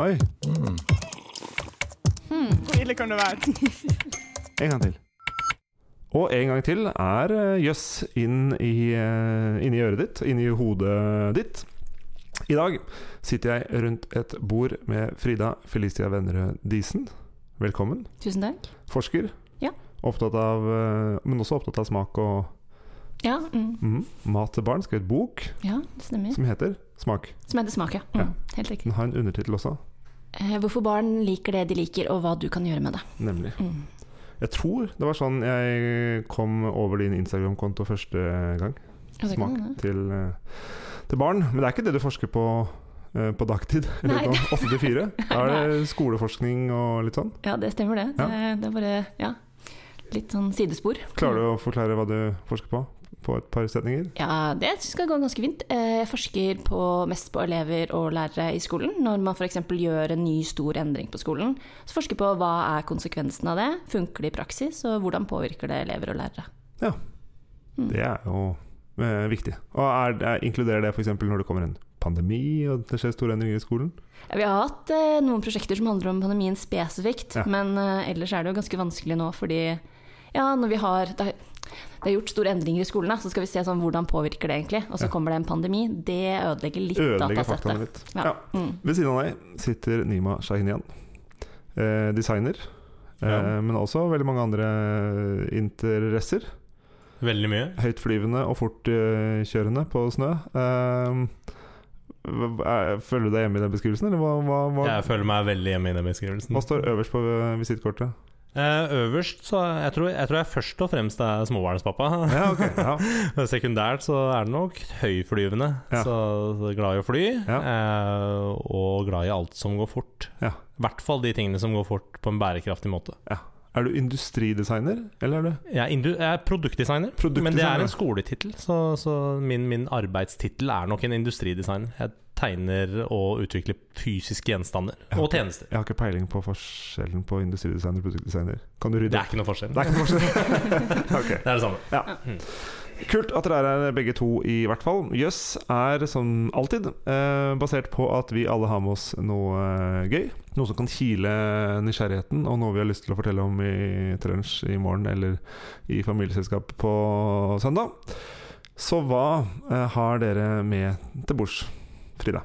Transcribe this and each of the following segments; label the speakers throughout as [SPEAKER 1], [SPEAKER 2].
[SPEAKER 1] Oi,
[SPEAKER 2] Hvor ille kan det være?
[SPEAKER 1] en gang til. Og en gang til er eh, jøss inn i, inn i øret ditt, inni hodet ditt. I dag sitter jeg rundt et bord med Frida Felicia Vennerød Disen. Velkommen.
[SPEAKER 3] Tusen takk.
[SPEAKER 1] Forsker.
[SPEAKER 3] Ja.
[SPEAKER 1] Opptatt av, eh, men også opptatt av smak og
[SPEAKER 3] Ja, mm,
[SPEAKER 1] Mm, mat til barn. Skrevet bok
[SPEAKER 3] ja, det stemmer.
[SPEAKER 1] som heter Smak.
[SPEAKER 3] Som heter Smak, ja.
[SPEAKER 1] Ja.
[SPEAKER 3] Mm, helt riktig.
[SPEAKER 1] Den har en undertittel også,
[SPEAKER 3] Eh, hvorfor barn liker det de liker, og hva du kan gjøre med det.
[SPEAKER 1] nemlig.
[SPEAKER 3] Mm.
[SPEAKER 1] Jeg tror det var sånn jeg kom over din Instagram-konto første gang. Smak til, eh, til barn. Men det er ikke det du forsker på eh, på dagtid? Eller
[SPEAKER 3] Nei.
[SPEAKER 1] sånn, 8 til 4? Da er det skoleforskning og litt sånn.
[SPEAKER 3] Ja, det stemmer det.
[SPEAKER 1] Ja.
[SPEAKER 3] Det, det er bare ja, litt sånn sidespor.
[SPEAKER 1] Klarer du å forklare hva du forsker på? På et par setninger?
[SPEAKER 3] Ja, det skal gå ganske fint. Eh, Jeg forsker på, mest på elever og lærere i skolen. Når man f.eks. gjør en ny stor endring på skolen, så forsker jeg på hva er konsekvensen av det, funker det i praksis, og hvordan påvirker det elever og lærere. Mm.
[SPEAKER 1] Det er jo eh, viktig. Og er, er, Inkluderer det f.eks. når det kommer en pandemi og det skjer store endringer i skolen?
[SPEAKER 3] Ja, Vi har hatt eh, noen prosjekter som handler om pandemien spesifikt,
[SPEAKER 1] Ja.
[SPEAKER 3] men eh, ellers er det jo ganske vanskelig nå fordi ja, når vi har det, det er gjort store endringer i skolen, så skal vi se sånn, hvordan påvirker det egentlig. Og så
[SPEAKER 1] Ja.
[SPEAKER 3] kommer det en pandemi. Det ødelegger litt
[SPEAKER 1] Ødelegger
[SPEAKER 3] datasettet.
[SPEAKER 1] litt.
[SPEAKER 3] Ja.
[SPEAKER 1] Ja.
[SPEAKER 3] Mm.
[SPEAKER 1] Ved siden av deg sitter Nima Shahinian. Eh, designer. Eh,
[SPEAKER 4] Ja.
[SPEAKER 1] Men også veldig mange andre interesser.
[SPEAKER 4] Veldig mye.
[SPEAKER 1] Høytflyvende og fortkjørende på snø. Eh, er- føler du deg hjemme i den beskrivelsen, eller hva, hva, hva,
[SPEAKER 4] Jeg føler meg veldig hjemme i den beskrivelsen.
[SPEAKER 1] hva står øverst på visittkortet?
[SPEAKER 4] Eh, øverst så jeg tror, jeg tror jeg først og fremst er småbarnspappa.
[SPEAKER 1] Ja, okay, Ja.
[SPEAKER 4] Sekundært så er det nok høyflyvende.
[SPEAKER 1] Ja.
[SPEAKER 4] Så så glad i å fly, eh, og glad i alt som går fort.
[SPEAKER 1] Ja.
[SPEAKER 4] I hvert fall de tingene som går fort på en bærekraftig måte.
[SPEAKER 1] Er du industridesigner, eller er du
[SPEAKER 4] Jeg er, jeg er produktdesigner,
[SPEAKER 1] Produktdesigner.
[SPEAKER 4] men det er en skoletittel. Så, så min, min arbeidstittel er nok en industridesigner. Jeg tegner og utvikler fysiske gjenstander og tjenester.
[SPEAKER 1] Jeg har ikke peiling på forskjellen på industridesigner og produktdesigner. Kan du rydde
[SPEAKER 4] Det er ikke noe forskjell.
[SPEAKER 1] Det er forskjell. okay.
[SPEAKER 4] Det er det samme.
[SPEAKER 1] Ja. Kult at dere er begge to, i hvert fall. Jøss er som alltid eh, basert på at vi alle har med oss noe eh, gøy. Noe som kan kile nysgjerrigheten, og noe vi har lyst til å fortelle om i Trunsj i morgen eller i familieselskap på søndag. Så hva eh, har dere med til bords, Frida?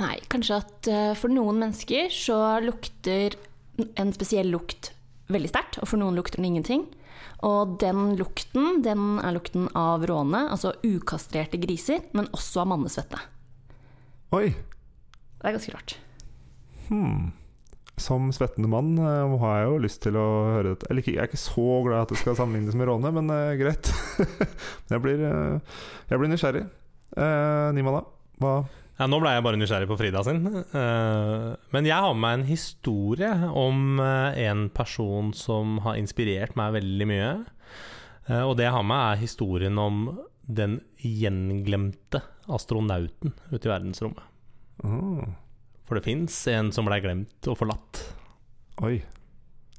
[SPEAKER 3] Nei, kanskje at eh, for noen mennesker så lukter en spesiell lukt veldig sterkt, og for noen lukter den ingenting. Og den lukten, den er lukten av råne, altså ukastrerte griser, men også av mannesvette.
[SPEAKER 1] Oi!
[SPEAKER 3] Det er ganske rart.
[SPEAKER 1] Hmm. Som svettende mann eh, har jeg jo lyst til å høre dette. Eller jeg er ikke så glad at det skal sammenlignes med råne, men uh, greit. jeg, blir, uh, jeg blir nysgjerrig. Uh, Nima, da? Hva?
[SPEAKER 4] Ja, nå ble jeg bare nysgjerrig på Frida sin. Eh, men jeg har med meg en historie om eh, en person som har inspirert meg veldig mye. Eh, og det jeg har med, er historien om den gjenglemte astronauten ute i verdensrommet.
[SPEAKER 1] Ah,
[SPEAKER 4] For det fins en som blei glemt og forlatt.
[SPEAKER 1] oi.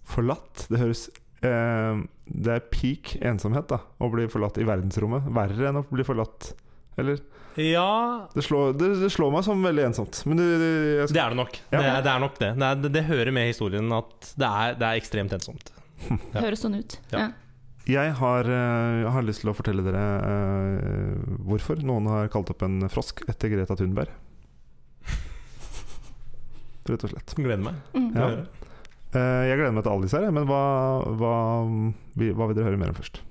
[SPEAKER 1] Forlatt? Det høres eh, Det er peak ensomhet, da. Å bli forlatt i verdensrommet. Verre enn å bli forlatt. Eller?
[SPEAKER 4] Ja,
[SPEAKER 1] Det slår, det, det slår meg som veldig ensomt. Men det, det, skal...
[SPEAKER 4] det er det nok.
[SPEAKER 1] Ja.
[SPEAKER 4] Det, er, det er nok det. Det, er, det, det hører med historien at det er, det er ekstremt ensomt. Ja.
[SPEAKER 3] Høres sånn ut.
[SPEAKER 4] Ja.
[SPEAKER 3] Ja.
[SPEAKER 1] jeg har, eh, jeg har lyst til å fortelle dere uh, hvorfor noen har kalt opp en frosk etter Greta Thunberg. Rett og slett.
[SPEAKER 4] Gleder meg.
[SPEAKER 3] Mm.
[SPEAKER 1] Ja.
[SPEAKER 4] Uh.
[SPEAKER 1] Eh, jeg gleder meg til alle disse her, men hva, hva, hva vil dere høre mer om først?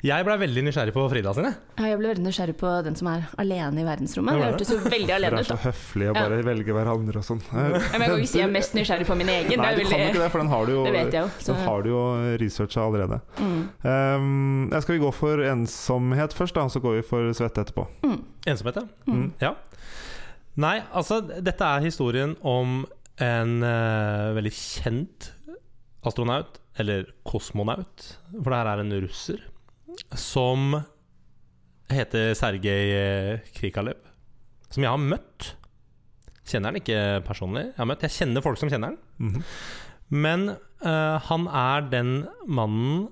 [SPEAKER 4] Jeg ble veldig nysgjerrig på Frida sine.
[SPEAKER 3] Ja, Jeg ble veldig nysgjerrig på den som er alene i verdensrommet. Det hørtes jo veldig alene
[SPEAKER 1] Dere
[SPEAKER 3] alene
[SPEAKER 1] er så høflige og bare velger hverandre og sånn.
[SPEAKER 3] Ja, Men jeg kan ikke si jeg er mest nysgjerrig på min egen.
[SPEAKER 1] Nei,
[SPEAKER 3] det,
[SPEAKER 1] du
[SPEAKER 3] er
[SPEAKER 1] kan jo ikke det, for den har du jo,
[SPEAKER 3] jo.
[SPEAKER 1] Den har du jo researcha allerede.
[SPEAKER 3] Mm.
[SPEAKER 1] Um, ja, skal vi gå for ensomhet først, da, så går vi for svette etterpå.
[SPEAKER 3] Mm.
[SPEAKER 4] Ensomhet, ja.
[SPEAKER 3] Mm.
[SPEAKER 4] Ja. Nei, altså, dette er historien om en uh, veldig kjent astronaut, eller kosmonaut, for det her er en russer, som heter Sergej eh, Krikalev. Som jeg har møtt. Kjenner han ikke personlig. Jeg, har møtt. jeg kjenner folk som kjenner han.
[SPEAKER 1] Mhm.
[SPEAKER 4] Men uh, han er den mannen,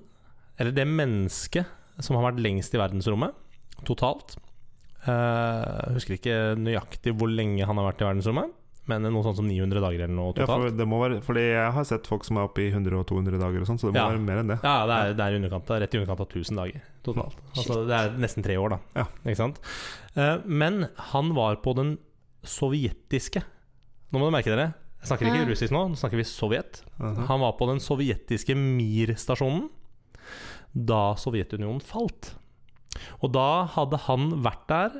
[SPEAKER 4] eller det mennesket, som har vært lengst i verdensrommet totalt. Uh, Jeg husker ikke nøyaktig hvor lenge han har vært i verdensrommet, men noe sånt som 900 dager eller noe
[SPEAKER 1] Ja,
[SPEAKER 4] totalt.
[SPEAKER 1] for det må være Fordi jeg har sett folk som er oppe i 100 og 200 dager og sånn, så det må
[SPEAKER 4] Ja.
[SPEAKER 1] være mer enn det.
[SPEAKER 4] Ja, det er, det er underkant rett i underkant av 1000 dager totalt. Altså, det er nesten tre år, da.
[SPEAKER 1] Ja.
[SPEAKER 4] Ikke sant? Eh, men han var på den sovjetiske Nå må du merke dere. Jeg snakker ikke russisk nå, nå snakker vi Sovjet. Han var på den sovjetiske Mir-stasjonen da Sovjetunionen falt. Og da hadde han vært der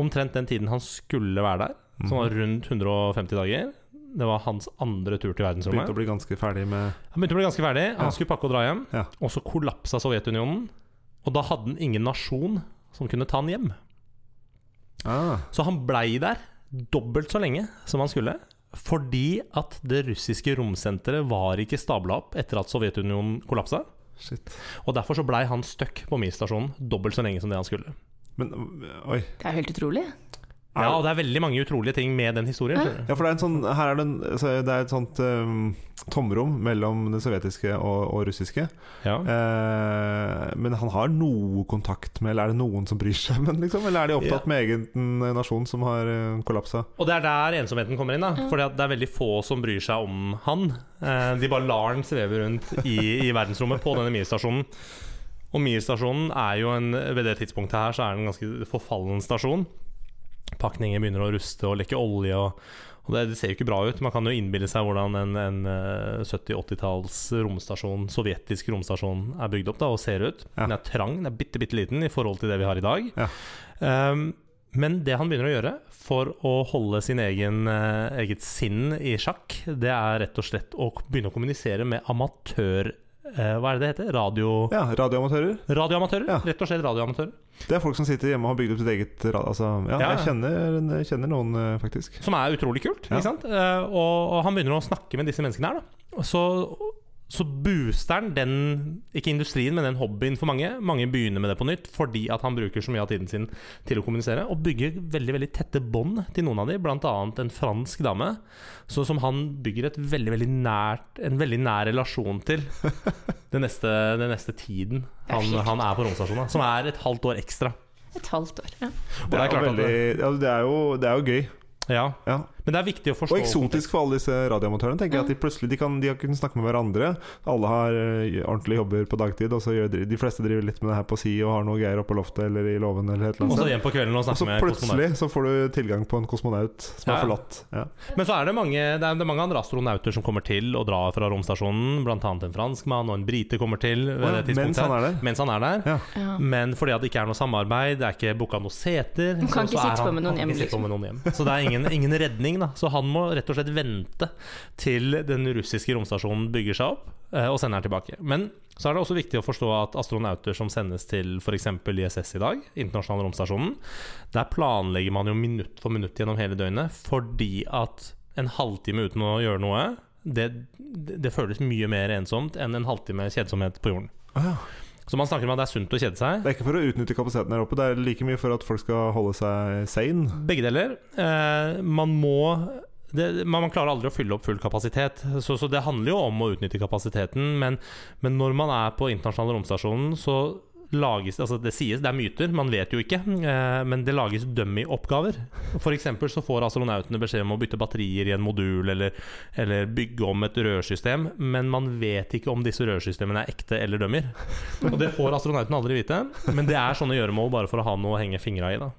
[SPEAKER 4] omtrent den tiden han skulle være der, som var rundt 150 dager. Det var hans andre tur til
[SPEAKER 1] Begynte
[SPEAKER 4] verdensrommet.
[SPEAKER 1] å bli ganske ferdig med
[SPEAKER 4] Han begynte å bli ganske ferdig.
[SPEAKER 1] Ja.
[SPEAKER 4] Han skulle pakke og dra hjem.
[SPEAKER 1] Ja.
[SPEAKER 4] Og så kollapsa Sovjetunionen. Og da hadde han ingen nasjon som kunne ta han hjem.
[SPEAKER 1] ah,
[SPEAKER 4] Så han blei der dobbelt så lenge som han skulle. Fordi at det russiske romsenteret var ikke stabla opp etter at Sovjetunionen kollapsa.
[SPEAKER 1] Shit.
[SPEAKER 4] Og derfor så blei han stuck på Mir-stasjonen dobbelt så lenge som det han skulle.
[SPEAKER 1] Men oi.
[SPEAKER 3] Det er jo helt utrolig.
[SPEAKER 4] Ja, og det er veldig mange utrolige ting med den historien.
[SPEAKER 1] Ja, for det er, en sånn, her er det, en, det er et sånt um, tomrom mellom det sovjetiske og, og russiske.
[SPEAKER 4] Ja.
[SPEAKER 1] Uh, men han har noe kontakt med Eller er det noen som bryr seg? Men, liksom, eller er de opptatt
[SPEAKER 4] Ja.
[SPEAKER 1] med egen nasjon som har uh, kollapsa?
[SPEAKER 4] Og det er der ensomheten kommer inn. da Fordi det er veldig få som bryr seg om han. Uh, de bare lar han sveve rundt i, i verdensrommet på denne Mir-stasjonen. Og Mir-stasjonen er jo en Ved det tidspunktet her så er den en ganske forfallen stasjon. Pakninger begynner å ruste og lekke olje. Og, og det, det ser jo ikke bra ut. Man kan jo innbille seg hvordan en, en eh, 70-80-talls romstasjon, sovjetisk romstasjon er bygd opp da og ser ut.
[SPEAKER 1] Ja.
[SPEAKER 4] Den er trang, den er bitte, bitte liten i forhold til det vi har i dag.
[SPEAKER 1] Ja.
[SPEAKER 4] Um, men det han begynner å gjøre for å holde sin egen, eh, eget sinn i sjakk, det er rett og slett å begynne å kommunisere med amatør... eh, hva er det det heter? Radio...
[SPEAKER 1] Ja, radioamatører.
[SPEAKER 4] Radioamatører.
[SPEAKER 1] Ja.
[SPEAKER 4] Rett og slett radioamatører.
[SPEAKER 1] Det er folk som sitter hjemme og har bygd opp sitt eget radio. altså, ja,
[SPEAKER 4] Ja.
[SPEAKER 1] Jeg kjenner, kjenner noen, eh, faktisk.
[SPEAKER 4] Som er utrolig kult. Ikke sant? Eh, og, og han begynner å snakke med disse menneskene her. Da. Så, så booster han den, ikke industrien, men den hobbyen for mange. Mange begynner med det på nytt fordi at han bruker så mye av tiden sin til å kommunisere. Og bygger veldig veldig tette bånd til noen av dem, bl.a. en fransk dame. Så som han bygger et veldig, veldig nært, en veldig nær relasjon til den neste, den neste tiden han, han er på romstasjonen. Som er et halvt år ekstra.
[SPEAKER 3] Et halvt år. Ja.
[SPEAKER 1] Det er, veldig, det er, jo, det er jo gøy.
[SPEAKER 4] ja.
[SPEAKER 1] Ja.
[SPEAKER 4] Men det er viktig å forstå
[SPEAKER 1] Og eksotisk for alle disse radioamatørene. Tenker jeg at De plutselig de kan, de kan snakke med hverandre. Alle har eh, ordentlige jobber på dagtid, og så gjør de, de fleste driver litt med det her på si og har noe greier oppe på loftet eller i låven. Eller et eller
[SPEAKER 4] Og så hjem på kvelden og snakke
[SPEAKER 1] så
[SPEAKER 4] med kosmonaut.
[SPEAKER 1] plutselig så får du tilgang på en kosmonaut som
[SPEAKER 4] Ja.
[SPEAKER 1] er forlatt. Ja.
[SPEAKER 4] Men så er det mange, det er, det er mange andre astronauter som kommer til og drar fra romstasjonen. Blant annet en franskmann og en brite kommer til ved det tidspunktet.
[SPEAKER 1] mens han er der?
[SPEAKER 4] Mens han er der.
[SPEAKER 1] Ja.
[SPEAKER 4] Men fordi at det ikke er noe samarbeid, det er ikke booka noen seter
[SPEAKER 3] Han kan
[SPEAKER 4] så-
[SPEAKER 3] ikke
[SPEAKER 4] så er
[SPEAKER 3] sitte på
[SPEAKER 4] han-
[SPEAKER 3] med noen
[SPEAKER 4] kan
[SPEAKER 3] hjem,
[SPEAKER 4] ikke sitte på med noen hjem. Så det er ingen, ingen redning. Da Så han må rett og slett vente til den russiske romstasjonen bygger seg opp, eh, og sender den tilbake. Men så er det også viktig å forstå at astronauter som sendes til f.eks. ISS i dag, internasjonale romstasjonen, der planlegger man jo minutt for minutt gjennom hele døgnet, fordi at en halvtime uten å gjøre noe, det, det, føles mye mer ensomt enn en halvtime kjedsomhet på jorden.
[SPEAKER 1] Å ja.
[SPEAKER 4] Så man snakker om at det er sunt å kjede seg.
[SPEAKER 1] Det er ikke for å utnytte kapasiteten her oppe, det er like mye for at folk skal holde seg sane.
[SPEAKER 4] Begge deler. Eh, man må det, man, man klarer aldri å fylle opp full kapasitet, så, så det handler jo om å utnytte kapasiteten. Men, men når man er på internasjonale romstasjonen, så lages altså Det sies, det er myter, man vet jo ikke, eh, men det lages dummy-oppgaver. F.eks. så får astronautene beskjed om å bytte batterier i en modul, eller, eller bygge om et rørsystem, men man vet ikke om disse rørsystemene er ekte eller dummier. Og det får astronautene aldri vite, men det er sånne gjøremål bare for å ha noe å henge fingra i. da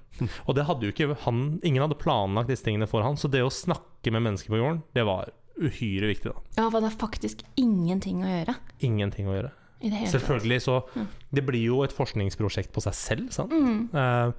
[SPEAKER 4] og det hadde jo ikke han Ingen hadde planlagt disse tingene for han, så det å snakke med mennesker på jorden, det var uhyre viktig. da
[SPEAKER 3] ja, for det er faktisk ingenting å gjøre
[SPEAKER 4] Ingenting å gjøre.
[SPEAKER 3] I det hele.
[SPEAKER 4] Selvfølgelig så
[SPEAKER 3] Mm.
[SPEAKER 4] Det blir jo et forskningsprosjekt på seg selv, sant?
[SPEAKER 3] Mm.
[SPEAKER 4] Eh,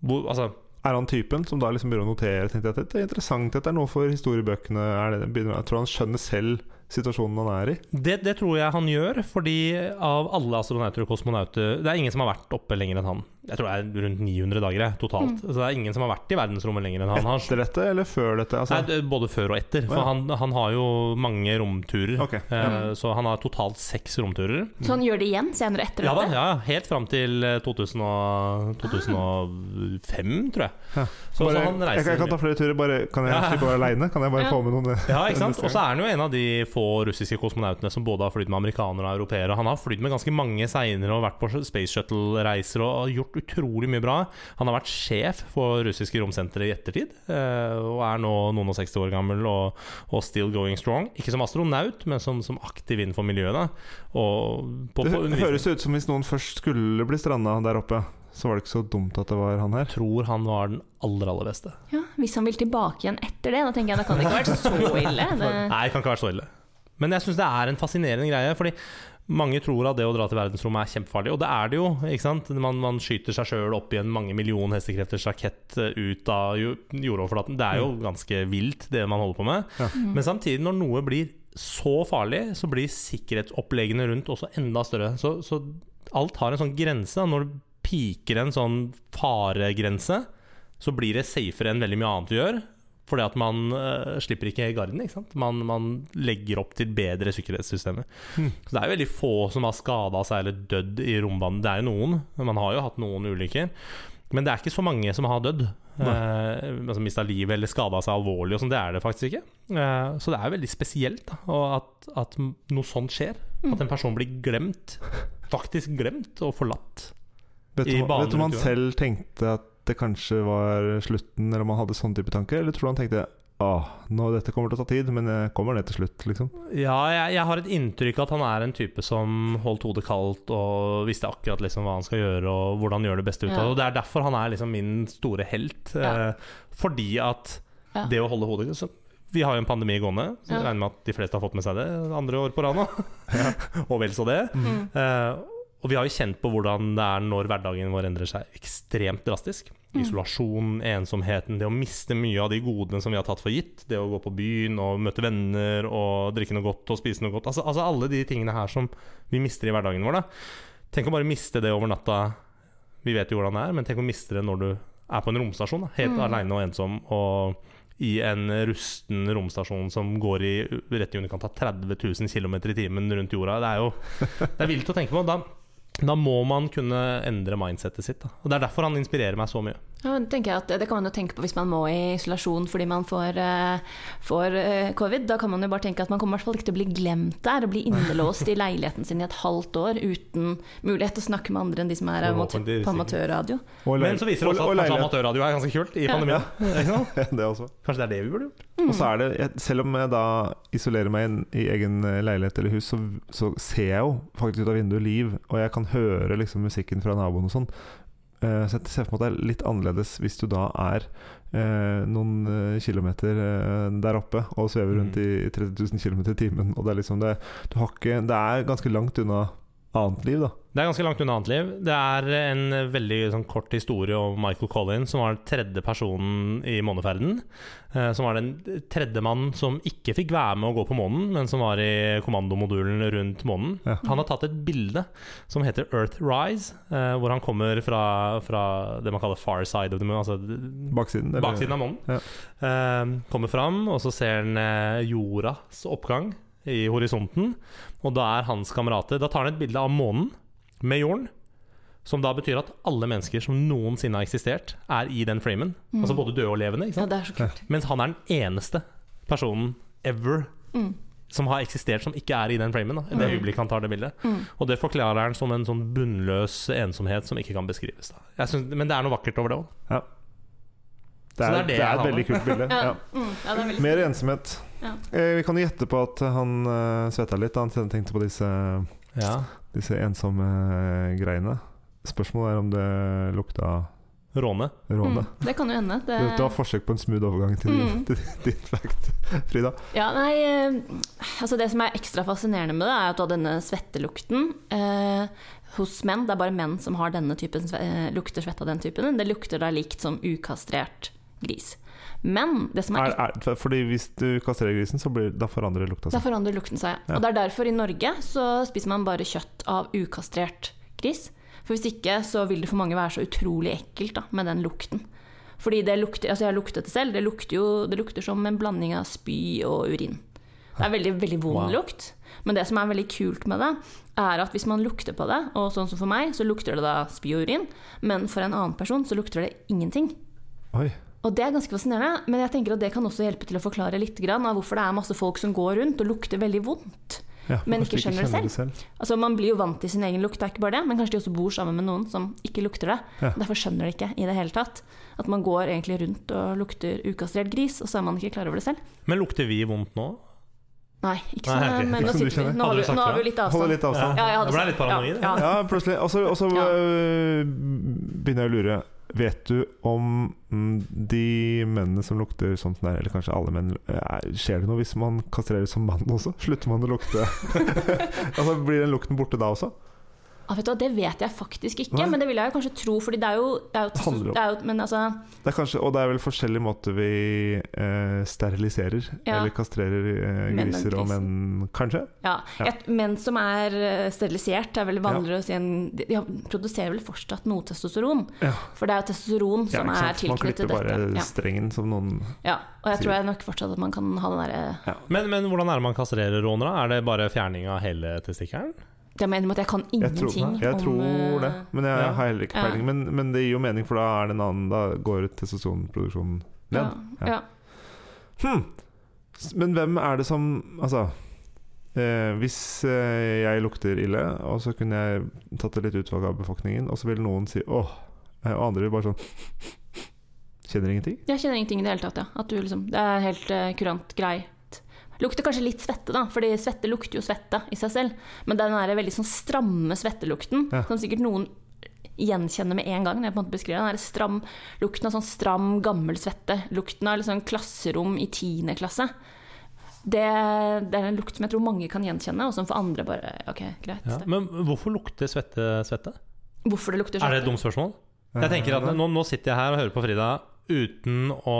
[SPEAKER 4] hvor, altså
[SPEAKER 1] Er han typen som da liksom begynner å notere? Tenkte jeg at det er interessant, dette er noe for historiebøkene. Er det, begynner, jeg tror han skjønner selv situasjonen han er i.
[SPEAKER 4] det, det tror jeg han gjør, fordi av alle astronauter og kosmonauter Det er ingen som har vært oppe lenger enn han. Jeg tror det er rundt 900 dager totalt.
[SPEAKER 3] Mm.
[SPEAKER 4] Så det er ingen som har vært i verdensrommet lenger enn han.
[SPEAKER 1] Etter dette eller før dette? Altså,
[SPEAKER 4] Nei, både før og etter. For
[SPEAKER 1] ja.
[SPEAKER 4] han, han har jo mange romturer.
[SPEAKER 1] Okay.
[SPEAKER 4] Eh,
[SPEAKER 3] ja.
[SPEAKER 4] Så han har totalt seks romturer.
[SPEAKER 3] Så han gjør det igjen senere etter
[SPEAKER 4] Ja
[SPEAKER 3] dette?
[SPEAKER 4] ja, ja, helt fram til eh, 2000 og, 2005, tror jeg.
[SPEAKER 1] Ja.
[SPEAKER 4] Så,
[SPEAKER 1] bare,
[SPEAKER 4] så han reiser
[SPEAKER 1] jeg kan ta flere turer, bare kan jeg
[SPEAKER 4] Ja.
[SPEAKER 1] slippe å være aleine? Kan jeg bare
[SPEAKER 3] Ja.
[SPEAKER 1] få med noen?
[SPEAKER 4] Ja, ikke sant? Og så er han jo en av de få få russiske kosmonautene som både har flydd med amerikanere og europeere. Han har flydd med ganske mange seinere og vært på Space Shuttle-reiser og har gjort utrolig mye bra. Han har vært sjef for russiske romsenteret i ettertid, eh, og er nå noen og 60 år gammel og, og still going strong. Ikke som astronaut, men som, som aktiv innenfor miljøet. Da. Og på,
[SPEAKER 1] Det
[SPEAKER 4] på
[SPEAKER 1] hø- høres ut som hvis noen først skulle bli stranda der oppe, så var det ikke så dumt at det var han her.
[SPEAKER 4] tror han var den aller, aller beste.
[SPEAKER 3] Ja, hvis han vil tilbake igjen etter det, da tenker jeg da kan det ikke ha vært så ille. Det,
[SPEAKER 4] Nei, det kan ikke være så ille. Men jeg syns det er en fascinerende greie. Fordi mange tror at det å dra til verdensrommet er kjempefarlig, og det er det jo. ikke sant? Man, man skyter seg sjøl opp i en mange million hestekrefters rakett eh, ut av jordoverflaten. Det er jo ganske vilt, det man holder på med.
[SPEAKER 1] Ja.
[SPEAKER 4] Men samtidig, når noe blir så farlig, så blir sikkerhetsoppleggene rundt også enda større. Så, så alt har en sånn grense. da. Når det piker en sånn faregrense, så blir det safere enn veldig mye annet vi gjør. Fordi at man uh, slipper ikke garden. Ikke? Man, man legger opp til bedre sikkerhetssystemer.
[SPEAKER 1] Mm.
[SPEAKER 4] Så det er jo veldig få som har skada seg eller dødd i rombanen. Det er jo noen, man har jo hatt noen ulykker. Men det er ikke så mange som har dødd. Uh, altså Mista livet eller skada seg alvorlig. Og sånt. det er det faktisk ikke. Uh, så det er veldig spesielt da, at, at noe sånt skjer. At en person blir glemt. Faktisk glemt og forlatt.
[SPEAKER 1] Vet du, vet du om han selv tenkte at det kanskje var slutten, eller om han hadde sånn type tanke? Eller tror du han tenkte Åh, nå dette kommer til å ta tid, men jeg kommer ned til slutt, liksom?
[SPEAKER 4] Ja, jeg, jeg har et inntrykk av at han er en type som holdt hodet kaldt og visste akkurat liksom hva han skal gjøre og hvordan han gjør det beste ut av
[SPEAKER 3] Ja.
[SPEAKER 4] Og det er derfor han er liksom min store helt.
[SPEAKER 3] Ja.
[SPEAKER 4] Eh, fordi at
[SPEAKER 3] Ja.
[SPEAKER 4] det å holde hodet så, Vi har jo en pandemi gående, så jeg
[SPEAKER 3] Ja.
[SPEAKER 4] regner med at de fleste har fått med seg det andre år på rad nå. og vel så det.
[SPEAKER 3] Mm.
[SPEAKER 4] Eh, og vi har jo kjent på hvordan det er når hverdagen vår endrer seg ekstremt drastisk.
[SPEAKER 3] Mm.
[SPEAKER 4] Isolasjon, ensomheten, det å miste mye av de godene som vi har tatt for gitt. Det å gå på byen og møte venner og drikke noe godt og spise noe godt. Altså, altså alle de tingene her som vi mister i hverdagen vår. da Tenk å bare miste det over natta. Vi vet jo hvordan det er, men tenk å miste det når du er på en romstasjon. Da. Helt
[SPEAKER 3] Mm.
[SPEAKER 4] aleine og ensom. Og i en rusten romstasjon som går i rett i underkant av 30 000 km i timen rundt jorda. Det er jo det er vilt å tenke på. Da, da må man kunne endre mindsettet sitt. Da. Og Det er derfor han inspirerer meg så mye.
[SPEAKER 3] Ja, men tenker jeg at Det kan man jo tenke på hvis man må i isolasjon fordi man får, uh, får uh, covid. Da kan man jo bare tenke at man kommer i hvert fall ikke til å bli glemt der og bli innelåst i leiligheten sin i et halvt år uten mulighet til å snakke med andre enn de som er amatør, på amatørradio.
[SPEAKER 4] Men så viser det også
[SPEAKER 1] og- og
[SPEAKER 4] at kanskje amatørradio er ganske kult i pandemien. Ja. Ja,
[SPEAKER 1] det også.
[SPEAKER 4] Kanskje det er det vi burde gjort?
[SPEAKER 1] Og så er det, selv om jeg da isolerer meg inn i egen eh, leilighet eller hus, så, så ser jeg jo faktisk ut av vinduet liv, og jeg kan høre liksom musikken fra naboen og sånn. Eh, så jeg ser for meg at det er litt annerledes hvis du da er eh, noen eh, kilometer eh, der oppe og svever rundt
[SPEAKER 4] Mm.
[SPEAKER 1] i 30 000 km i timen, og det er liksom det Du har ikke Det er ganske langt unna annet liv, da.
[SPEAKER 4] Det er ganske langt unna annet liv. Det er en veldig sånn, kort historie om Michael Collins, som var den tredje personen i måneferden. Eh, som var den tredje mannen som ikke fikk være med å gå på månen, men som var i kommandomodulen rundt månen.
[SPEAKER 1] Ja.
[SPEAKER 4] Han har tatt et bilde som heter Earthrise, eh, hvor han kommer fra, fra det man kaller far side of the moon, altså
[SPEAKER 1] Baksiden. eller-
[SPEAKER 4] baksiden av månen.
[SPEAKER 1] Ja.
[SPEAKER 4] Eh, kommer fram, og så ser han eh, jordas oppgang i horisonten. Og da er hans kamerater Da tar han et bilde av månen med jorden. Som da betyr at alle mennesker som noensinne har eksistert, er i den framen.
[SPEAKER 3] Mm.
[SPEAKER 4] Altså både døde og levende. Ikke
[SPEAKER 3] Ja, det er så kult.
[SPEAKER 4] Mens han er den eneste personen ever
[SPEAKER 3] Mm.
[SPEAKER 4] som har eksistert som ikke er i den framen. Da, I det
[SPEAKER 1] Mm.
[SPEAKER 4] øyeblikket han tar det bildet.
[SPEAKER 3] Mm.
[SPEAKER 4] Og det forklarer han som en sånn bunnløs ensomhet som ikke kan beskrives. Da. Jeg synes, men det er noe vakkert over det òg.
[SPEAKER 1] Det er,
[SPEAKER 4] det er det
[SPEAKER 1] det er et veldig kult bilde.
[SPEAKER 3] Ja,
[SPEAKER 1] Ja.
[SPEAKER 3] mm, ja, det er veldig
[SPEAKER 1] Mer ensomhet.
[SPEAKER 3] Ja.
[SPEAKER 1] Eh, vi kan jo gjette på at han uh, svetta litt da han tenkte på disse,
[SPEAKER 4] Ja.
[SPEAKER 1] disse ensomme eh, greiene. Spørsmålet er om det lukta
[SPEAKER 4] Råne.
[SPEAKER 1] råne.
[SPEAKER 3] Mm, det kan jo hende. Det,
[SPEAKER 1] Det var forsøk på en smooth overgang til din,
[SPEAKER 3] Mm.
[SPEAKER 1] til din fact, Frida.
[SPEAKER 3] Ja, nei eh, Altså Det som er ekstra fascinerende med det, er at da denne svettelukten eh, hos menn Det er bare menn som har denne typen lukter svette av den typen. Det lukter da likt som ukastrert gris. Men det som er,
[SPEAKER 1] Er, er, fordi hvis du kastrerer grisen, så blir, da forandrer lukta
[SPEAKER 3] Da forandrer lukten seg.
[SPEAKER 1] Ja.
[SPEAKER 3] Og det er derfor i Norge så spiser man bare kjøtt av ukastrert gris. For hvis ikke så vil det for mange være så utrolig ekkelt da, med den lukten. Fordi det lukter, altså jeg har luktet det selv, det lukter jo det lukter som en blanding av spy og urin. Det er veldig, veldig vond
[SPEAKER 4] Wow.
[SPEAKER 3] lukt. Men det som er veldig kult med det, er at hvis man lukter på det, og sånn som for meg, så lukter det da spy og urin, men for en annen person så lukter det ingenting.
[SPEAKER 1] Oi.
[SPEAKER 3] Og det er ganske fascinerende, men jeg tenker at det kan også hjelpe til å forklare litt grann av hvorfor det er masse folk som går rundt og lukter veldig vondt.
[SPEAKER 1] Ja,
[SPEAKER 3] Men
[SPEAKER 1] kanskje
[SPEAKER 3] ikke skjønner det selv. Altså Man blir jo vant til sin egen lukt, det er ikke bare det, men kanskje de også bor sammen med noen som ikke lukter det.
[SPEAKER 1] Ja.
[SPEAKER 3] Derfor skjønner de ikke i det hele tatt. At man går egentlig rundt og lukter ukastrert gris, og så er man ikke klar over det selv.
[SPEAKER 4] Men lukter vi vondt nå?
[SPEAKER 3] Nei, ikke sånn,
[SPEAKER 4] Nei,
[SPEAKER 3] men nå, sitter vi, nå, har vi, nå har vi litt
[SPEAKER 1] Holde
[SPEAKER 3] avstand.
[SPEAKER 1] litt avstand.
[SPEAKER 3] Ja, jeg
[SPEAKER 4] ble litt paranoid,
[SPEAKER 3] Ja, ja.
[SPEAKER 1] Ja, plutselig. Og så
[SPEAKER 3] Ja.
[SPEAKER 1] begynner jeg å lure. Vet du om mm, de mennene som lukter sånn som er, eller kanskje alle menn er- Skjer det noe hvis man kastrerer som mann også? Slutter man å lukte Altså Blir den lukten borte da også?
[SPEAKER 3] Ja, vet du Det vet jeg faktisk ikke,
[SPEAKER 1] Nei.
[SPEAKER 3] men det vil jeg jo kanskje tro. Fordi det er jo, det er jo,
[SPEAKER 1] Det
[SPEAKER 3] det er jo Men altså
[SPEAKER 1] Det er kanskje, og det er vel forskjellige måter vi eh, steriliserer
[SPEAKER 3] Ja.
[SPEAKER 1] eller kastrerer eh, griser og menn, kanskje?
[SPEAKER 3] Ja,
[SPEAKER 1] Ja.
[SPEAKER 3] Et, menn som er eh, sterilisert, er vel vanligere å si en De de produserer vel fortsatt noe testosteron.
[SPEAKER 1] Ja.
[SPEAKER 3] For det er jo testosteron som
[SPEAKER 1] Ja, tilknyttet
[SPEAKER 3] er
[SPEAKER 1] dette. Man klipper bare
[SPEAKER 3] dette. Ja.
[SPEAKER 1] strengen som noen
[SPEAKER 3] ja. Og jeg
[SPEAKER 1] sier.
[SPEAKER 3] tror jeg nok fortsatt at man kan ha den derre
[SPEAKER 4] Men, men hvordan er det man kastrerer rånere? Er det bare fjerning av hele testikkelen?
[SPEAKER 3] Jeg mener at jeg kan
[SPEAKER 1] Jeg tror,
[SPEAKER 3] ingenting
[SPEAKER 1] jeg
[SPEAKER 3] om
[SPEAKER 1] tror det,
[SPEAKER 3] eh,
[SPEAKER 1] men jeg
[SPEAKER 4] Ja.
[SPEAKER 1] har heller ikke
[SPEAKER 3] Ja.
[SPEAKER 1] peiling. Men, men det gir jo mening, for da er det en annen Da går testosteronproduksjonen ned.
[SPEAKER 3] Ja, ja.
[SPEAKER 1] Hm. Men hvem er det som Altså eh, Hvis eh, jeg lukter ille, og så kunne jeg tatt et litt utvalg av befolkningen, og så vil noen si åh, eh, og andre vil bare sånn Kjenner ingenting?
[SPEAKER 3] Jeg kjenner ingenting i det hele tatt, ja. At du liksom, det er helt eh, kurant greit. Lukter kanskje litt svette, da, fordi svette lukter jo svette i seg selv. Men den der veldig sånn stramme svettelukten,
[SPEAKER 1] Ja.
[SPEAKER 3] som sikkert noen gjenkjenner med en gang, når jeg på en måte beskriver den er stram, lukten av sånn stram, gammel svette. Lukten av liksom klasserom i tiende klasse. Det, det er en lukt som jeg tror mange kan gjenkjenne, og som for andre bare Ok, greit.
[SPEAKER 4] Ja. Men hvorfor lukter svette svette?
[SPEAKER 3] Hvorfor det lukter
[SPEAKER 4] Er det et dumt spørsmål? Jeg tenker at nå, nå sitter jeg her og hører på Frida uten å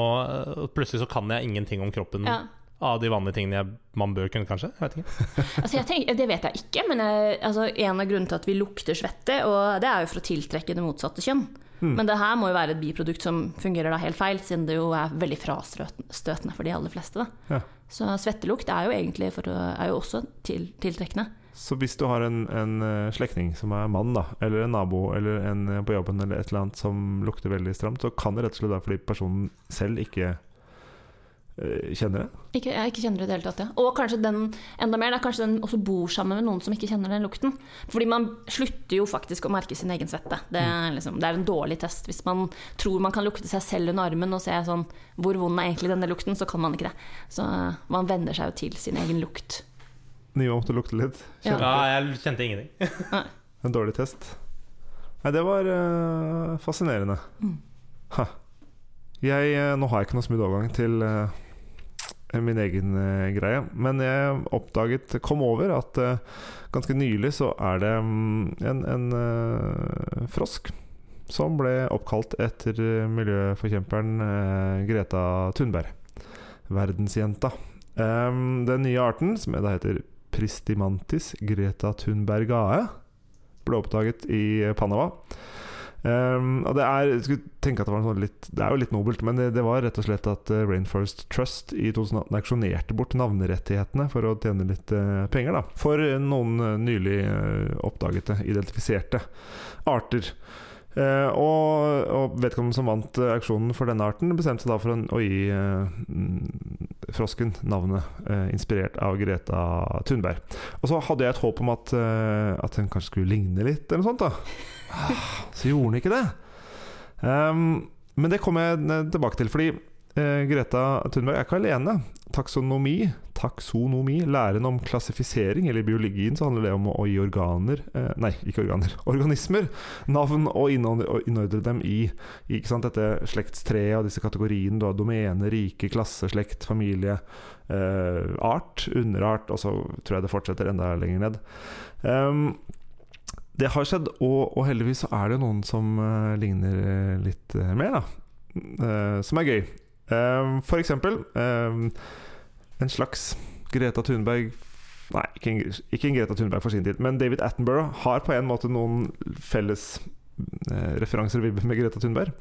[SPEAKER 4] Plutselig så kan jeg ingenting om kroppen
[SPEAKER 3] Ja.
[SPEAKER 4] Av de vanlige tingene jeg, man bør kunne, kanskje. Jeg vet ikke.
[SPEAKER 3] Altså jeg tenker, det vet jeg ikke, men jeg, altså en av grunnene til at vi lukter svette, og det er jo for å tiltrekke det motsatte kjønn.
[SPEAKER 1] Hmm.
[SPEAKER 3] Men det her må jo være et biprodukt som fungerer da helt feil, siden det jo er veldig frastøtende for de aller fleste.
[SPEAKER 1] Ja.
[SPEAKER 3] Så svettelukt er jo egentlig å, er jo også til, tiltrekkende.
[SPEAKER 1] Så hvis du har en, en eh, slektning som er mann, da, eller en nabo eller en på jobben eller et eller annet som lukter veldig stramt, så kan det rett og slett være fordi personen selv ikke kjenner det.
[SPEAKER 3] Ikke, jeg ikke kjenner det i det hele tatt, ja. Og kanskje den enda mer, det er kanskje den også bor sammen med noen som ikke kjenner den lukten. Fordi man slutter jo faktisk å merke sin egen svette. Det er, liksom, det er en dårlig test. Hvis man tror man kan lukte seg selv under armen og se sånn Hvor vond er egentlig denne lukten? Så kan man ikke det. Så eh, man venner seg jo til sin egen lukt.
[SPEAKER 1] Niva måtte lukte litt.
[SPEAKER 3] Ja.
[SPEAKER 1] Kjente
[SPEAKER 4] Ja, jeg kjente ingenting.
[SPEAKER 1] En dårlig test. Nei, det var uh, fascinerende.
[SPEAKER 3] Mm.
[SPEAKER 1] Ha. Jeg, eh, nå har jeg ikke noe smooth overgang til uh, min egen uh, greie, men jeg oppdaget, kom over, at uh, ganske nylig så er det um, en, en frosk som ble oppkalt etter miljøforkjemperen Greta Thunberg. Verdensjenta. Um, den nye arten, som da heter Pristimantis greta thunbergae, ble oppdaget i Panama. Um, og det er jeg skulle tenke at det var sånn litt Det er jo litt nobelt, men det, det var rett og slett at eh, Rainforest Trust i 2018 auksjonerte bort navnerettighetene for å tjene litt uh, penger da for eh, noen nylig uh, oppdagete, identifiserte arter. Uh, og, og vedkommende som vant uh, auksjonen for denne arten, bestemte seg da for en, å gi mm, frosken navnet inspirert av Greta Thunberg. Og så hadde jeg et håp om at, at den kanskje skulle ligne litt, eller noe sånt. da Så gjorde han ikke det. Um, men det kommer jeg eh, tilbake til, fordi uh, Greta Thunberg er ikke alene. Taksonomi, taksonomi, læren om klassifisering, eller biologien så handler det om å, gi organer uh, Nei, ikke organer. Organismer navn og innordne, dem i, i dette slektstreet og disse kategoriene. Du har domene, rike, klasse, slekt, familie, uh, art, underart, og så tror jeg det fortsetter enda lenger ned. Ehm, det har skjedd, og, og heldigvis så er det noen som uh, ligner eh, litt uh, mer, da. Uh, som er gøy. For eksempel en slags Greta Thunberg Nei, ikke en, ikke en Greta Thunberg for sin tid, men David Attenborough har på en måte noen felles referanser med Greta Thunberg.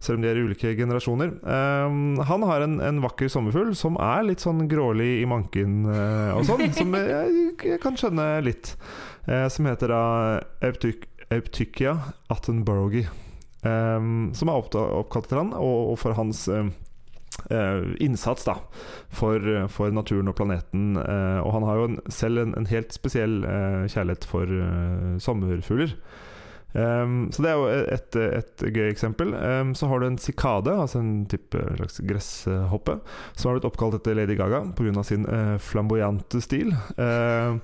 [SPEAKER 1] Selv om de er i ulike generasjoner. Han har en, en vakker sommerfugl som er litt sånn grålig i manken og sånn, som jeg, jeg kan skjønne litt. Eh, som heter da Euptyk, Attenborogi attenboroughi. eh, som er oppkalt etter han, og, og for hans eh, uh, innsats da for, for naturen og planeten. Uh, og han har jo en, selv en, en helt spesiell uh, kjærlighet for sommerfugler. Um, så det er jo et, et gøy eksempel. Um, så har du en sikade, altså en type slags gresshoppe, som har blitt oppkalt etter Lady Gaga pga. sin flamboyante stil. Uh,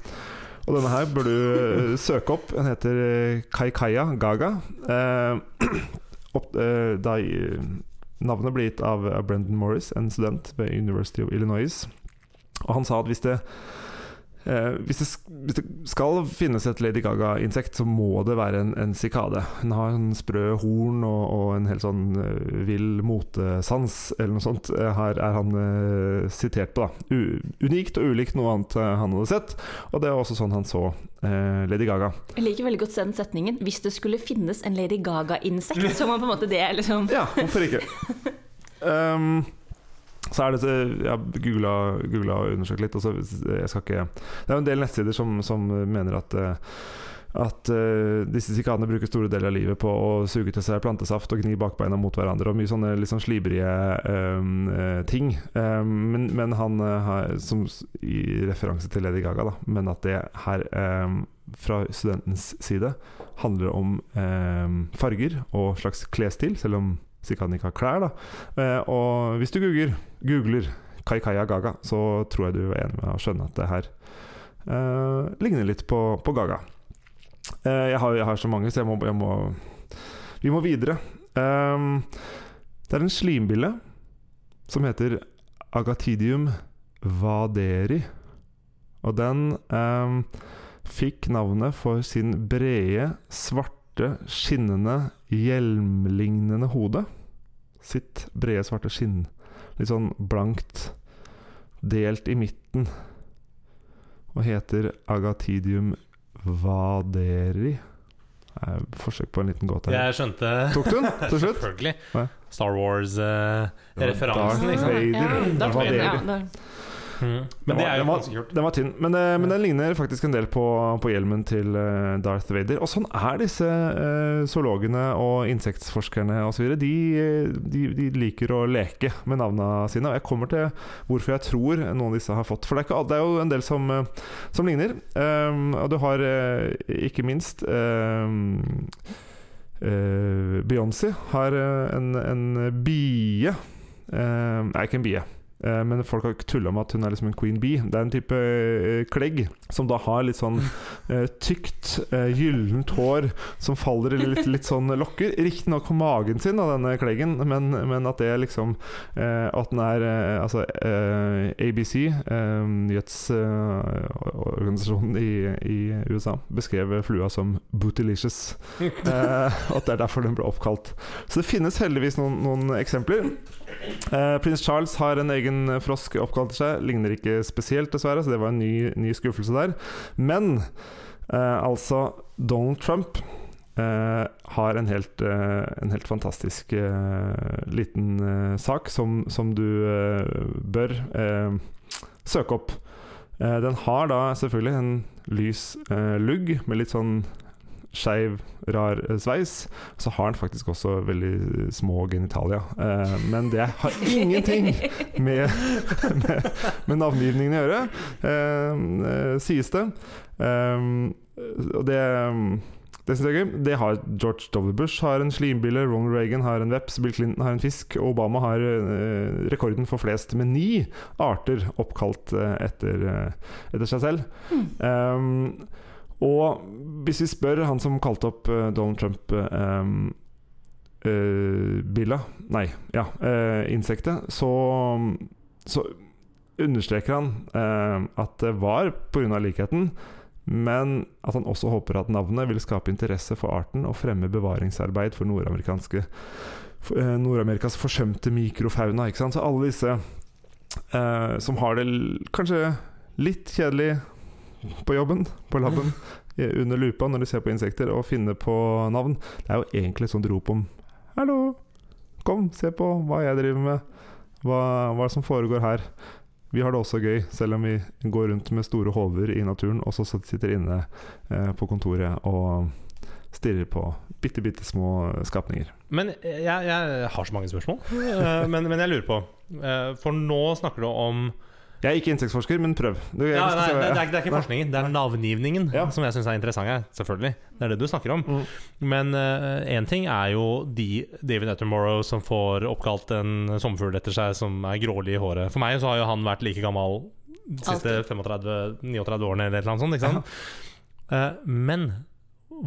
[SPEAKER 1] og denne her bør du uh, søke opp. Den heter uh, Kaikaya Gaga. Eh, opp, eh, da, navnet ble gitt av Brendan Morris, en student ved University of Illinois. Og han sa at hvis det Eh, hvis, det, hvis det skal finnes et Lady Gaga-insekt, så må det være en, en sikade. Den har en sprø horn og, og en helt sånn uh, vill motesans, eller noe sånt. eh, her er han uh, sitert på. da U Unikt og ulikt noe annet uh, han hadde sett. Og det var også sånn han så Lady Gaga.
[SPEAKER 3] Jeg liker veldig godt den setningen. Hvis det skulle finnes en Lady Gaga-insekt, så må på en måte det liksom
[SPEAKER 1] Ja, hvorfor ikke? Um, så er det Jeg har googla, og undersøkt litt. Og så jeg skal ikke Det er jo en del nettsider som, som mener at eh, at uh, disse sikadene bruker store deler av livet på å suge til seg plantesaft og gni bakbeina mot hverandre og mye sånne sånn slibrige um, uh, ting. Um, men, men han uh, som i referanse til Lady Gaga, da, men at det her um, fra studentens side handler om eh, farger og slags klesstil, selv om sikaden ikke har klær. da Eh, og hvis du googler, googler Kaikaya Gaga, så tror jeg du er enig med å skjønne at det her eh, ligner litt på, på Gaga. Eh, jeg, har, jeg har så mange, så jeg må, jeg må Vi må videre. Eh, det er en slimbille som heter Agatidium vaderi. Og den ehm, fikk navnet for sin brede, svarte, skinnende, hjelmlignende hode. Sitt brede, svarte skinn. Litt sånn blankt, delt i midten. Og heter Agatidium vaderi. Er forsøk på en liten gåte.
[SPEAKER 4] Jeg skjønte
[SPEAKER 1] Tok du den til slutt?
[SPEAKER 4] Selvfølgelig. Star Wars-referansen,
[SPEAKER 1] Darth
[SPEAKER 4] liksom.
[SPEAKER 1] Vader.
[SPEAKER 3] Ja, Darth Vader, ja, da-
[SPEAKER 4] Mm.
[SPEAKER 1] Den
[SPEAKER 4] Men det er jo
[SPEAKER 1] var-
[SPEAKER 4] ganske kult.
[SPEAKER 1] Den var tynn, men, eh, men den ligner faktisk en del på, på hjelmen til eh, Darth Vader. Og sånn er disse uh, zoologene og insektforskerne osv. De, de, de liker å leke med navnene sine. Og jeg kommer til hvorfor jeg tror noen av disse har fått. For det er, ikke, det er jo en del som, som ligner. Um, og du har uh, ikke minst um, uh, Beyoncé har en, en bie. Uh, nei, ikke en bie. Eh, Men folk har tulla med at hun er liksom en queen bee. Det er en type eh, klegg som da har litt sånn eh, tykt, gyllent hår som faller i litt, litt sånn lokker. Riktignok på magen sin av denne kleggen, men, men at det liksom eh, At den er Altså ABC, nyhetsorganisasjonen i, i USA, beskrev flua som bootylicious. At det er derfor den ble oppkalt. Så det finnes heldigvis noen, noen eksempler. Eh, Prins Charles har en egen frosk oppkalt til seg. Ligner ikke spesielt, dessverre, så det var en ny, ny skuffelse der. Men eh, altså Donald Trump eh, har en helt, eh, en helt fantastisk eh, liten sak som, som du bør søke opp. Den har da selvfølgelig en lys lugg med litt sånn skeiv, rar eh, sveis. Så har han faktisk også veldig små genitalia. Eh, men det har ingenting med, med, med navngivningen å gjøre, eh, eh, sies det. Eh, og det det synes jeg er gøy. Det har George W. Bush har en slimbille, Ronald Reagan har en veps, Bill Clinton har en fisk, og Obama har eh, rekorden for flest med ni arter oppkalt eh, etter, eh, etter seg selv. Um, og hvis vi spør han som kalte opp eh, Donald Trump eh, eh, Billa Nei, ja, eh, insektet, så, så understreker han eh, at det var pga. likheten, men at han også håper at navnet vil skape interesse for arten og fremme bevaringsarbeid for nordamerikanske Nord-Amerikas forsømte mikrofauna. Ikke sant? Så alle disse som har det kanskje litt kjedelig på jobben, på laben, under lupa når de ser på insekter, og finner på navn. Det er jo egentlig et sånt rop om Hallo, kom, se på hva jeg driver med. Hva, hva som foregår her. Vi har det også gøy, selv om vi går rundt med store hoder i naturen, og så sitter inne eh, på kontoret og stirrer på bitte, bitte små skapninger.
[SPEAKER 4] Men jeg, jeg har så mange spørsmål. Eh, men, men jeg lurer på eh, For nå snakker du om
[SPEAKER 1] Jeg er ikke insektforsker, men prøv. Du,
[SPEAKER 4] ja, nei, det, det, er, det er ikke forskningen, det er navngivningen
[SPEAKER 1] Ja.
[SPEAKER 4] som jeg syns er interessant her. Selvfølgelig. Det er det du snakker om.
[SPEAKER 1] Mm.
[SPEAKER 4] Men én ting er jo de David Attenborough som får oppkalt en sommerfugl etter seg som er grålig i håret. For meg så har jo han vært like gammel de siste 35-39 årene eller et eller annet sånt. Ikke sant? Eh, men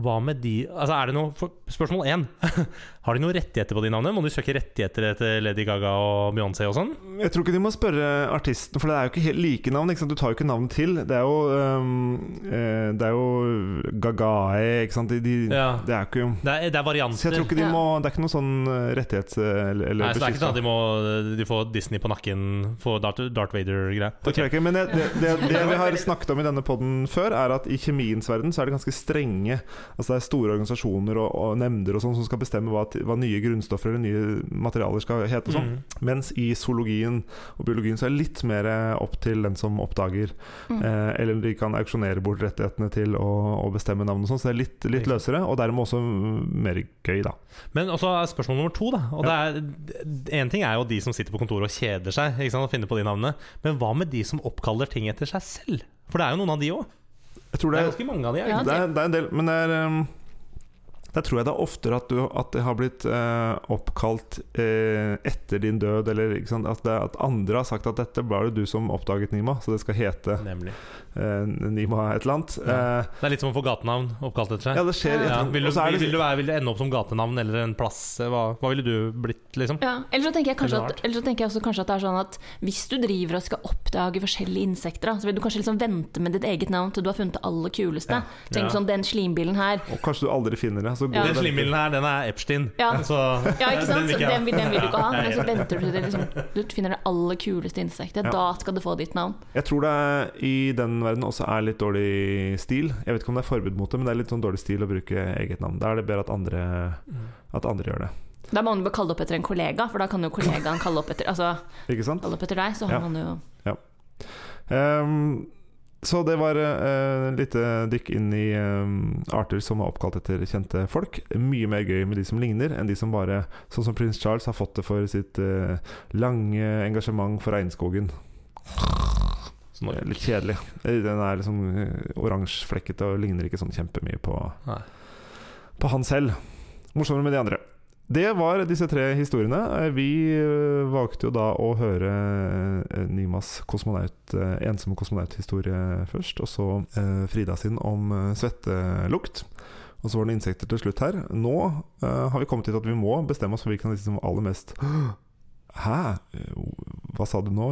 [SPEAKER 4] hva med de Altså er det noe for, Spørsmål én. Har de noen rettigheter på de navnene? Må de søke rettigheter etter Lady Gaga og Beyoncé og sånn?
[SPEAKER 1] Jeg tror ikke de må spørre artisten, for det er jo ikke helt like navn. Ikke sant? Du tar jo ikke navn til. Det er jo um, eh, Det er jo Gagae, ikke sant. De, de,
[SPEAKER 4] Ja.
[SPEAKER 1] Det er jo ikke
[SPEAKER 4] Det er, det er varianter.
[SPEAKER 1] Så jeg tror ikke de
[SPEAKER 3] Ja.
[SPEAKER 1] må Det er ikke noe sånn eh, rettighets... Eller, eller
[SPEAKER 4] Nei, så det er ikke sånn at de må De får Disney på nakken, får Darth, Darth Vader-greier.
[SPEAKER 1] Det tror jeg ikke, men det, det, det, det vi har snakket om i denne podden før, er at i kjemiens verden så er det ganske strenge Altså det er store organisasjoner og, og nemnder og sånn som skal bestemme hva, hva nye grunnstoffer eller nye materialer skal hete. og Sånn.
[SPEAKER 4] Mm.
[SPEAKER 1] Mens i zoologien og biologien så er det litt mer opp til den som oppdager.
[SPEAKER 3] Mm.
[SPEAKER 1] Eh, eller de kan auksjonere bort rettighetene til å, å bestemme navn og sånn. Så det er litt, litt løsere, og dermed også mer gøy, da.
[SPEAKER 4] Men også er spørsmål nummer to. Da Og det er En ting er jo de som sitter på kontoret og kjeder seg ikke sant, og finner på de navnene. Men hva med de som oppkaller ting etter seg selv? For det er jo noen av de òg.
[SPEAKER 1] Jeg tror
[SPEAKER 4] Det
[SPEAKER 1] det
[SPEAKER 4] er
[SPEAKER 1] er,
[SPEAKER 4] ganske mange av de. er
[SPEAKER 3] Ja,
[SPEAKER 4] det
[SPEAKER 1] det er, det er en del, men det er um, der tror jeg det er oftere at, du, at det har blitt eh, oppkalt eh, etter din død, eller ikke sant? At, det, at andre har sagt at dette var det du som oppdaget Nima, så det skal hete
[SPEAKER 4] Nemlig.
[SPEAKER 1] eh, Nima et eller annet.
[SPEAKER 4] Ja.
[SPEAKER 1] Eh,
[SPEAKER 4] Det er litt som å få gatenavn oppkalt etter seg.
[SPEAKER 1] ja, det skjer.
[SPEAKER 3] Ja.
[SPEAKER 4] Vil, du, vil, vil, du være, vil du, ende opp som gatenavn eller en plass? Hva, hva ville du blitt, liksom?
[SPEAKER 3] Ja, eller så tenker jeg kanskje
[SPEAKER 4] Eller
[SPEAKER 3] at, så tenker jeg også kanskje at det er sånn at hvis du driver og skal oppdage forskjellige insekter, da, så vil du kanskje liksom vente med ditt eget navn til du har funnet det aller kuleste.
[SPEAKER 1] Ja.
[SPEAKER 3] Tenk
[SPEAKER 4] Ja.
[SPEAKER 3] sånn den slimbilen her.
[SPEAKER 1] Og kanskje du aldri finner det. Så går
[SPEAKER 3] Ja.
[SPEAKER 4] Den slimhinnen her, den er Epstein.
[SPEAKER 3] Ja.
[SPEAKER 4] Så,
[SPEAKER 3] Ja, ikke sant?
[SPEAKER 4] vil
[SPEAKER 3] Så den, vil- den vil du ikke ha,
[SPEAKER 4] Ja,
[SPEAKER 3] men så venter du til det liksom, du finner det aller kuleste insektet.
[SPEAKER 1] Ja.
[SPEAKER 3] Da skal du få ditt navn.
[SPEAKER 1] Jeg tror det i den verden også er litt dårlig stil. Jeg vet ikke om det er forbud mot det, men det er litt sånn dårlig stil å bruke eget navn. Da er det bedre at andre, at andre gjør det.
[SPEAKER 3] Da må man jo kalle opp etter en kollega, for da kan jo kollegaen kalle opp etter, altså,
[SPEAKER 1] Ikke sant?
[SPEAKER 3] kalle opp etter deg. Så har
[SPEAKER 1] Ja.
[SPEAKER 3] man jo
[SPEAKER 1] Ehm, så det var uh, et lite dykk inn i um, arter som er oppkalt etter kjente folk. Mye mer gøy med de som ligner, enn de som bare, sånn som prins Charles, har fått det for sitt uh, lange engasjement for regnskogen. Litt kjedelig. Eh, Den er liksom eh, oransjeflekkete og ligner ikke sånn kjempemye på,
[SPEAKER 4] Nei.
[SPEAKER 1] på han selv. Morsommere med de andre. Det var disse tre historiene. Eh, Vi eh, valgte jo da å høre eh, Nimas kosmonaut, ensomme kosmonauthistorie først, og så Frida sin om svettelukt. Og så var det insekter til slutt her. Nå har vi kommet til at vi må bestemme oss for hvilken av disse som aller mest Hæ? Hva sa du nå?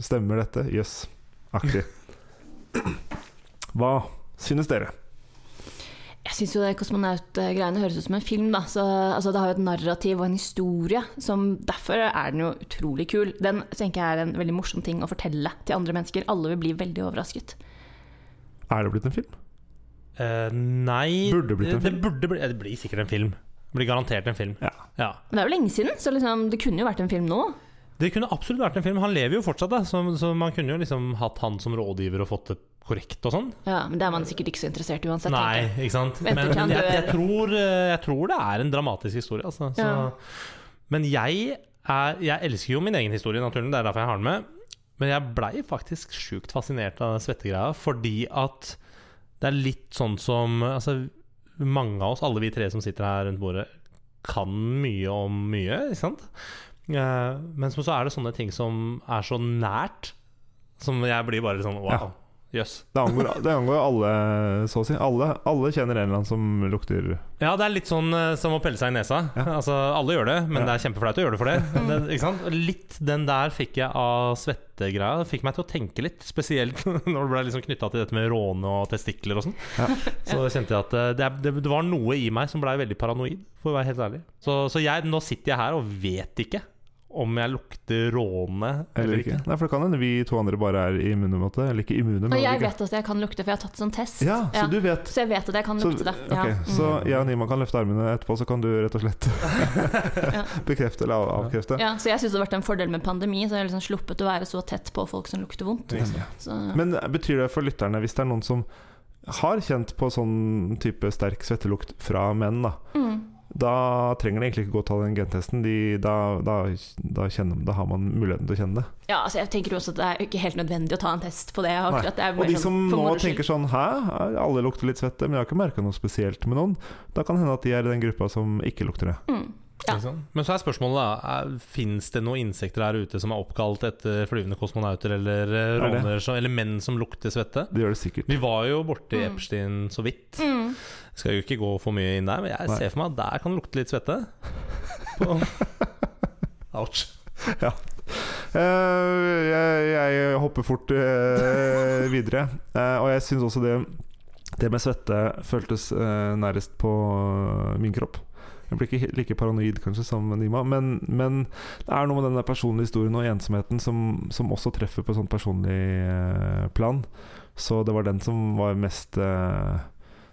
[SPEAKER 1] Stemmer dette? Jøss. Aktig. Hva synes dere?
[SPEAKER 3] Jeg syns jo det kosmonaut-greiene høres ut som en film. Da. Så, altså, det har jo et narrativ og en historie. Som, derfor er den jo utrolig kul. Den tenker jeg er en veldig morsom ting å fortelle til andre mennesker. Alle vil bli veldig overrasket.
[SPEAKER 1] Er det blitt en film?
[SPEAKER 4] Uh, nei
[SPEAKER 1] Burde blitt en
[SPEAKER 4] det,
[SPEAKER 1] film.
[SPEAKER 4] det, burde bli, det blir sikkert en film. Det blir garantert en film.
[SPEAKER 1] Ja.
[SPEAKER 4] Ja.
[SPEAKER 3] Men det er jo lenge siden, så liksom, det kunne jo vært en film nå.
[SPEAKER 4] Det kunne absolutt vært en film. Han lever jo fortsatt, da, så, så man kunne jo liksom hatt han som rådgiver og fått det korrekt og sånn.
[SPEAKER 3] Ja, Men det er man sikkert ikke så interessert i uansett.
[SPEAKER 4] Nei, ikke sant. Men,
[SPEAKER 3] Men
[SPEAKER 4] jeg, jeg, tror, eh, jeg tror det er en dramatisk historie, altså. Så,
[SPEAKER 3] Ja.
[SPEAKER 4] Men jeg, er, jeg elsker jo min egen historie, naturlig. Det er derfor jeg har den med. Men jeg blei faktisk sjukt fascinert av den svettegreia, fordi at det er litt sånn som Altså, mange av oss, alle vi tre som sitter her rundt bordet, kan mye om mye, ikke sant? Eh, men så er det sånne ting som er så nært, som jeg blir bare sånn wow. Jøss.
[SPEAKER 1] Det angår, det angår alle, så å si. Alle, alle kjenner en eller annen som lukter
[SPEAKER 4] Ja, det er litt sånn eh, som å pelle seg i nesa.
[SPEAKER 1] Ja.
[SPEAKER 4] Altså, Alle gjør det, men
[SPEAKER 1] Ja.
[SPEAKER 4] det er kjempeflaut å gjøre det for det. det ikke sant? Litt den der fikk jeg av svettegreia. Det Fikk meg til å tenke litt, spesielt når det ble liksom knytta til dette med råne og testikler og sånn.
[SPEAKER 1] Ja.
[SPEAKER 4] Så kjente jeg at eh, det, det, det var noe i meg som blei veldig paranoid, for å være helt ærlig. Så, så jeg, nå sitter jeg her og vet ikke om jeg lukter råne
[SPEAKER 1] eller ikke. Nei, for det kan hende vi to andre bare er immune mot det. Eller ikke immune, men
[SPEAKER 3] Og jeg vet at jeg kan lukte, for jeg har tatt sånn test.
[SPEAKER 1] Ja, så du vet.
[SPEAKER 3] Så jeg vet at jeg kan
[SPEAKER 1] Så,
[SPEAKER 3] lukte det. Ja.
[SPEAKER 1] ok, så
[SPEAKER 3] Mm.
[SPEAKER 1] jeg og Nima kan løfte armene etterpå, så kan du rett og slett bekrefte eller av- avkrefte.
[SPEAKER 3] Ja, så jeg syns det har vært en fordel med pandemi. Så jeg har liksom sluppet å være så tett på folk som lukter vondt. Så,
[SPEAKER 1] Men betyr det for lytterne, hvis det er noen som har kjent på sånn type sterk svettelukt fra menn, da,
[SPEAKER 3] Mm.
[SPEAKER 1] Da trenger de egentlig ikke gå og ta den gentesten. De, da, da, da, kjenner, da har man muligheten til å kjenne det.
[SPEAKER 3] Ja, altså jeg tenker også at det er ikke helt nødvendig å ta en test på det. Akkurat, det er
[SPEAKER 1] Og de
[SPEAKER 3] sånn
[SPEAKER 1] som
[SPEAKER 3] sånn,
[SPEAKER 1] nå tenker sånn Hæ, alle lukter litt svette, men jeg har ikke merka noe spesielt med noen. Da kan det hende at de er i den gruppa som ikke lukter det.
[SPEAKER 3] mm. Ja.
[SPEAKER 4] Ikke? Men så er spørsmålet da Fins det noen insekter her ute som er oppkalt etter flyvende kosmonauter eller eh,
[SPEAKER 1] Er
[SPEAKER 4] rovner eller menn som lukter svette?
[SPEAKER 1] Det gjør det sikkert.
[SPEAKER 4] Vi var jo borti
[SPEAKER 3] Mm.
[SPEAKER 4] Epstein så vidt.
[SPEAKER 3] Mm.
[SPEAKER 4] Skal jo ikke gå for mye inn der, men jeg
[SPEAKER 1] Nei.
[SPEAKER 4] ser for meg at der kan det lukte litt svette. På- Ouch.
[SPEAKER 1] Eh, jeg, jeg hopper fort uh, videre. Uh, og jeg syns også det, det med svette føltes nærest på min kropp. Jeg blir ikke like paranoid kanskje som Nima, men, men det er noe med den personlige historien og ensomheten som, som også treffer på sånn personlig eh, plan. Så det var den som var mest eh,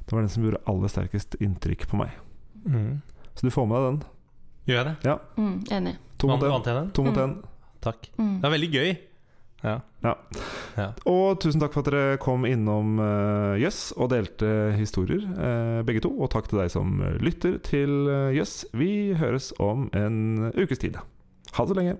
[SPEAKER 1] Det var den som gjorde aller sterkest inntrykk på meg.
[SPEAKER 4] Mm.
[SPEAKER 1] Så du får med deg den.
[SPEAKER 4] Gjør jeg det?
[SPEAKER 3] Mm. Enig.
[SPEAKER 1] To mot én.
[SPEAKER 3] Mm.
[SPEAKER 4] Takk.
[SPEAKER 3] Mm.
[SPEAKER 4] Det er veldig gøy. Ja.
[SPEAKER 1] Og tusen takk for at dere kom innom uh, Jøss og delte historier, uh, begge to. Og takk til deg som lytter til eh, Jøss. Vi høres om en ukes tid. Ha det så lenge.